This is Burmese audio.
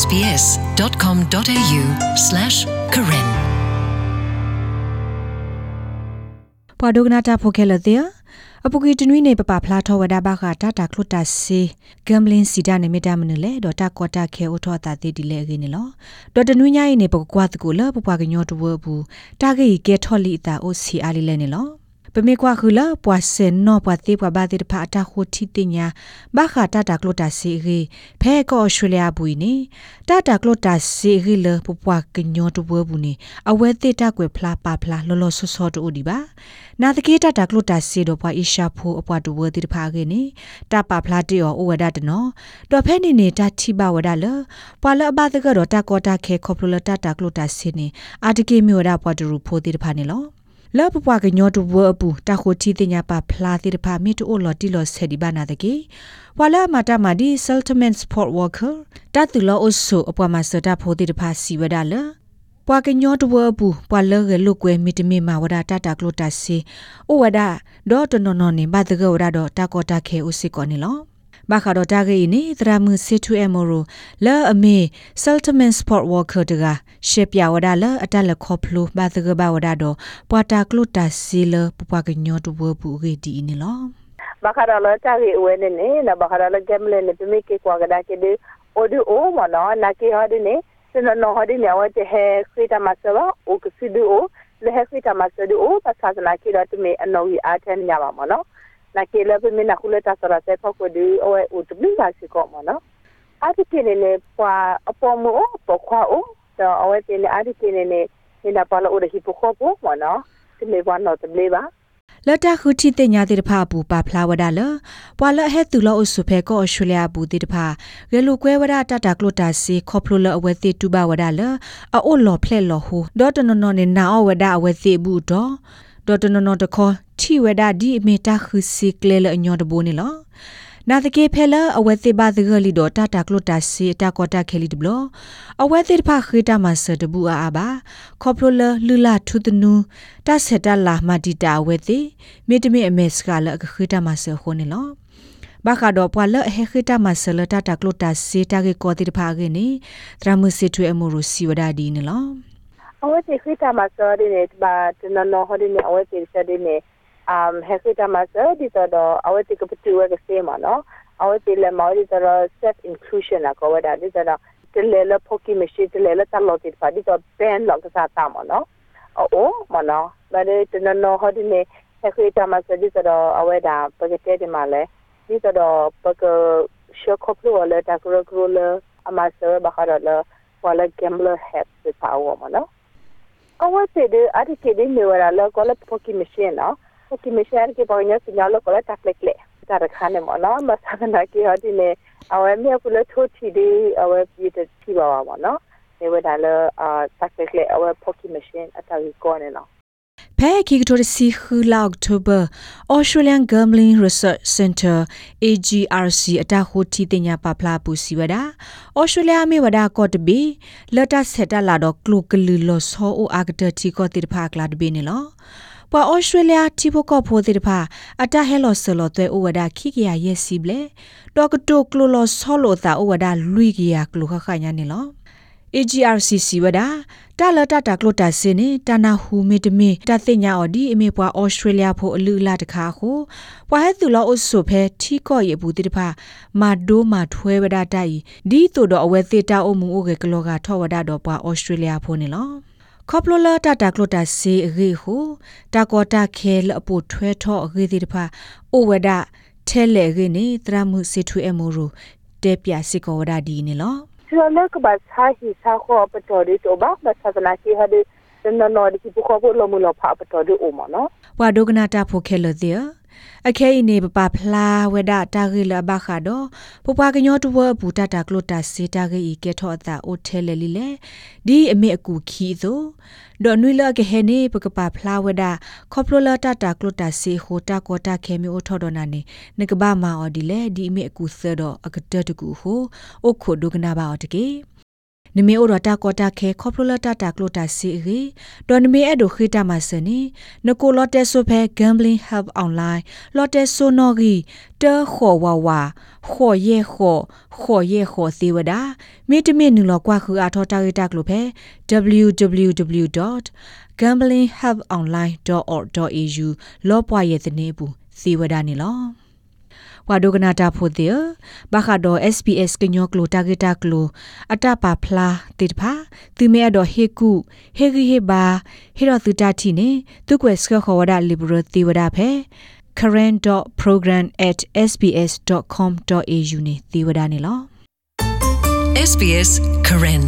sbs.com.au/karen ပဒုကနာတာဖိုခဲလတဲ့အပုကီတနွိနေပပဖလာထောဝဒါဘခတာတာခလုတာစီဂမ်ဘလင်းစီဒါနေမီတာမနလေဒေါ်တာကောတာခဲအိုထောတာတီဒီလေဂင်းလောဒေါ်တနွိညာရင်နေပကွာတကူလပပွားကညောတဝဘူးတာဂေကဲထောလီတာအိုစီအာလီလေနေလော ပမေကွာခူလာပွာစင်နောပွာတိပွာဘာတိဖာတာခိုတီတင်ညာဘာခတာတာကလိုတာစီရီဖဲကောဩစတြေးလျဘူးနီတာတာကလိုတာစီရီလပပွားကညောတဝဘူးနီအဝဲတိတာကွယ်ဖလားပါဖလားလောလောဆောဆောတူဒီပါနာတကေတာတာကလိုတာစီတော့ပွာအီရှာဖိုအပွားတူဝတိဖာကေနီတာပါဖလားတီယောဩဝဒတနောတော့ဖဲနေနေတာတိဘဝဒလပွာလအဘတကတော့တာကောတာခဲခေါပလိုတာတာကလိုတာစီနီအာတကေမျိုးဒါပွာတူရူဖိုတိဖာနေလော လောပပွားကညောတူဝအပူတာခိုတီတင်ညာပါဖလာတိတဖာမီတိုလော်တီလော်ဆေဒီဘာနာတကေဝလာမတာမဒီဆယ်တမန်စပေါ့ဝါကာတတူလောအဆူအပွားမစတာဖိုတိတဖာစီဝဒါလပွားကညောတူဝအပူပွာလရလုကွဲမီတမီမာဝဒတာတာကလိုတာစီဩဝဒါဒေါ်တနော်နော်နေဘာတကဝဒါတော့တာကောတာခဲဥစစ်ကောနေလော ဘာခါတော့တာဂေနေသရမှုစစ်ထွေအမိုရိုလာအမေဆယ်တမန်စပေါ့ဝါကာတကရှေပြဝဒါလအတလခေါဖလိုဘာသကဘာဝဒါတော့ပွာတာကလုတာစီလပပကညောတူဘပူဂေဒီနေလော bakarala tari uene ne na bakarala gemle ne pimi ke kwa gada ke de odu o mo no na ke ha de ne sino no ha de ne wa te he krita masaba o ke sidu o le he krita masadu o pa sa na ke da tume ano yi aten nya ba mo no na ke le pimi na kule ta sara se ko de o e o tu bi ba si ko mo no ati ke ne ne kwa apo mo o po kwa o so o e te ne ati ke ne ne ni na pa la o de hi po ko po mo no te me wa no te ble ba လတခုတီတင်ညာတိတဖာပူပါဖလာဝဒါလပွာလဟဲတူလောအဆုဖဲကောအရှူလျာဘူးတိတဖာဂေလူကွဲဝဒတတာကလိုတာစီခေါပလိုလအဝဲတိတူပါဝဒါလအိုလော်ဖလက်လောဟူဒေါ်တနနော်နေနာအဝဒအဝဲတိဘူးတော့ ဒေါ်တနနော်တခေါတီဝဒဒီအမီတာခုစီကလေလအညောတဘူနေလောနာတကေဖဲလအဝဲတိပါသဂလီတော့တတာကလိုတာစီတာကောတာခဲလီဒဘလအဝဲတိဖာခိတာမဆဒဘူးအာဘာခေါပလိုလလူလာထုတနူတဆက်တလာမဒီတာဝဲတိမေတမေအမေစကလအခခိတာမဆခိုနေလောဘာကတော့ပွာလဟေခိတာမဆလတတာကလိုတာစီတာကေကောတိဖာကေနေဒရမစီထွေအမိုရစီဝဒါဒီနေလော အဝဲတိခိတာမဆဒီနေဘာတနနောဟဒီနေအဝဲတိဆဒီနေ um hesita masa di todo awati ko putu wa se ma no awati le ma di todo self inclusion la ko wa da di todo tele le poki meshi tele le talo ti fa di to ben lo ka sa ta ma no o o ma no ba de tena no ho di ne hesita masa di todo awada pa ke te di ma le di todo pa ko sho ko plu le ta ko ko le ama se ba ha le wala gambler hat the power ma no awati de ati ke de ne wa la ko le poki meshi no ki me share ki bonya signalo ko ta klekle ta rakhane mo na ma sa na ki ha di ne awe me ku le tho chi di awe pi de chi ba wa mo no ne we da le a ta klekle awe poki machine ata wi ko ne no ဖဲကီကတိုစီခူလာအောက်တိုဘာ Australian Gambling Research Center AGRC အတဟိုတီတင်ညာပပလာပူစီဝဒ Australia မေဝဒကော့တဘီလတ်တဆက်တလာတော့ကလုကလူလောဆောအိုအာဂတတီကောတိတဖာကလာဒဘီနေလောပွာဩစတြေးလျတီဘကောဖိုတိတဖာအတဟဲလော်ဆလော်တဲဩဝဒခိကရရဲ့စီဘလေဒေါကတိုကလိုလော်ဆောလောတာဩဝဒလူကရကလိုခခညာနေလော AGRCC ဝဒတာလတာတာကလိုတာစင်းနေတာနာဟူမီတမီတသိညာအော်ဒီအမေပွားဩစတြေးလျဖို့အလူလာတခါဟုပွားဟဲသူလောအဆုဖဲထီကော့ရဘူးတိတဖာမာဒိုမာထွဲဝဒတိုင်ဒီတူတော့အဝဲသေးတာအမှုအိုကေကလောကထောဝဒတော့ပွားဩစတြေးလျဖို့နေလောခေါပလိုလာတာတာကလိုတာစီရီဟုတာကောတာခဲလအပူထွဲထော့ရီဒီတဖာအိုဝဒထဲလေရီနေတရမှုစီထွေအမူရူတဲပြစီကောဝဒဒီနေလော Sila ka ba sa hi sa ko pa to di to ba ba sa na ki ha de na no di ki ko ko lo mu lo pa pa to di o mo no ဝါဒုကနာတာဖိုခဲလတဲ့ အခဲအိနေပပဖလာဝဒတာဂိလဘခါတော့ပပကညောတဝဘူတတာကလိုတာစေတာဂိကဲထောအတာအိုထဲလေလီလေဒီအမေအကူခီသို့ဒေါ်နွေလကဟဲနေပကပဖလာဝဒခေါပလိုလာတတာကလိုတာစေဟိုတာကောတာခဲမီအိုထော်ဒနာနေနကဘာမာအော်ဒီလေဒီအမေအကူဆဲတော့အကတတကူဟိုအိုခိုဒုကနာဘာအော်တကေ နမေဩရတာကောတာခဲခေါပလိုလာတာတာကလိုတာစီရီဒေါ်နမေအဲ့ဒိုခိတာမစနီနကိုလော့တဲဆိုဖဲ gambling help online လော့တဲဆိုနော်ဂီတဲခေါ်ဝါဝါခေါ်ရဲခေါ်ခေါ်ရဲခေါ်သေးဝဒမိတမင်နူလောကွာခူအားထောတာရတာကလိုဖဲ www.gamblinghelponline.org.au လောပွားရဲ့တဲ့နေဘူးသေဝဒနေလော ဝါဒိုကနာတာဖို့တဲ့ဘာခါတော့ SPS ကညောကလိုတာဂက်တာကလိုအတပါဖလားတိတဖာသူမဲတော့ဟေကုဟေဂီဟေဘာဟေရသူတာတီနေသူကွယ်စခခေါ်ဝဒလီဘရတီဝဒဖဲ current.program@sbs.com.au နေတီဝဒနေလော SBS Karen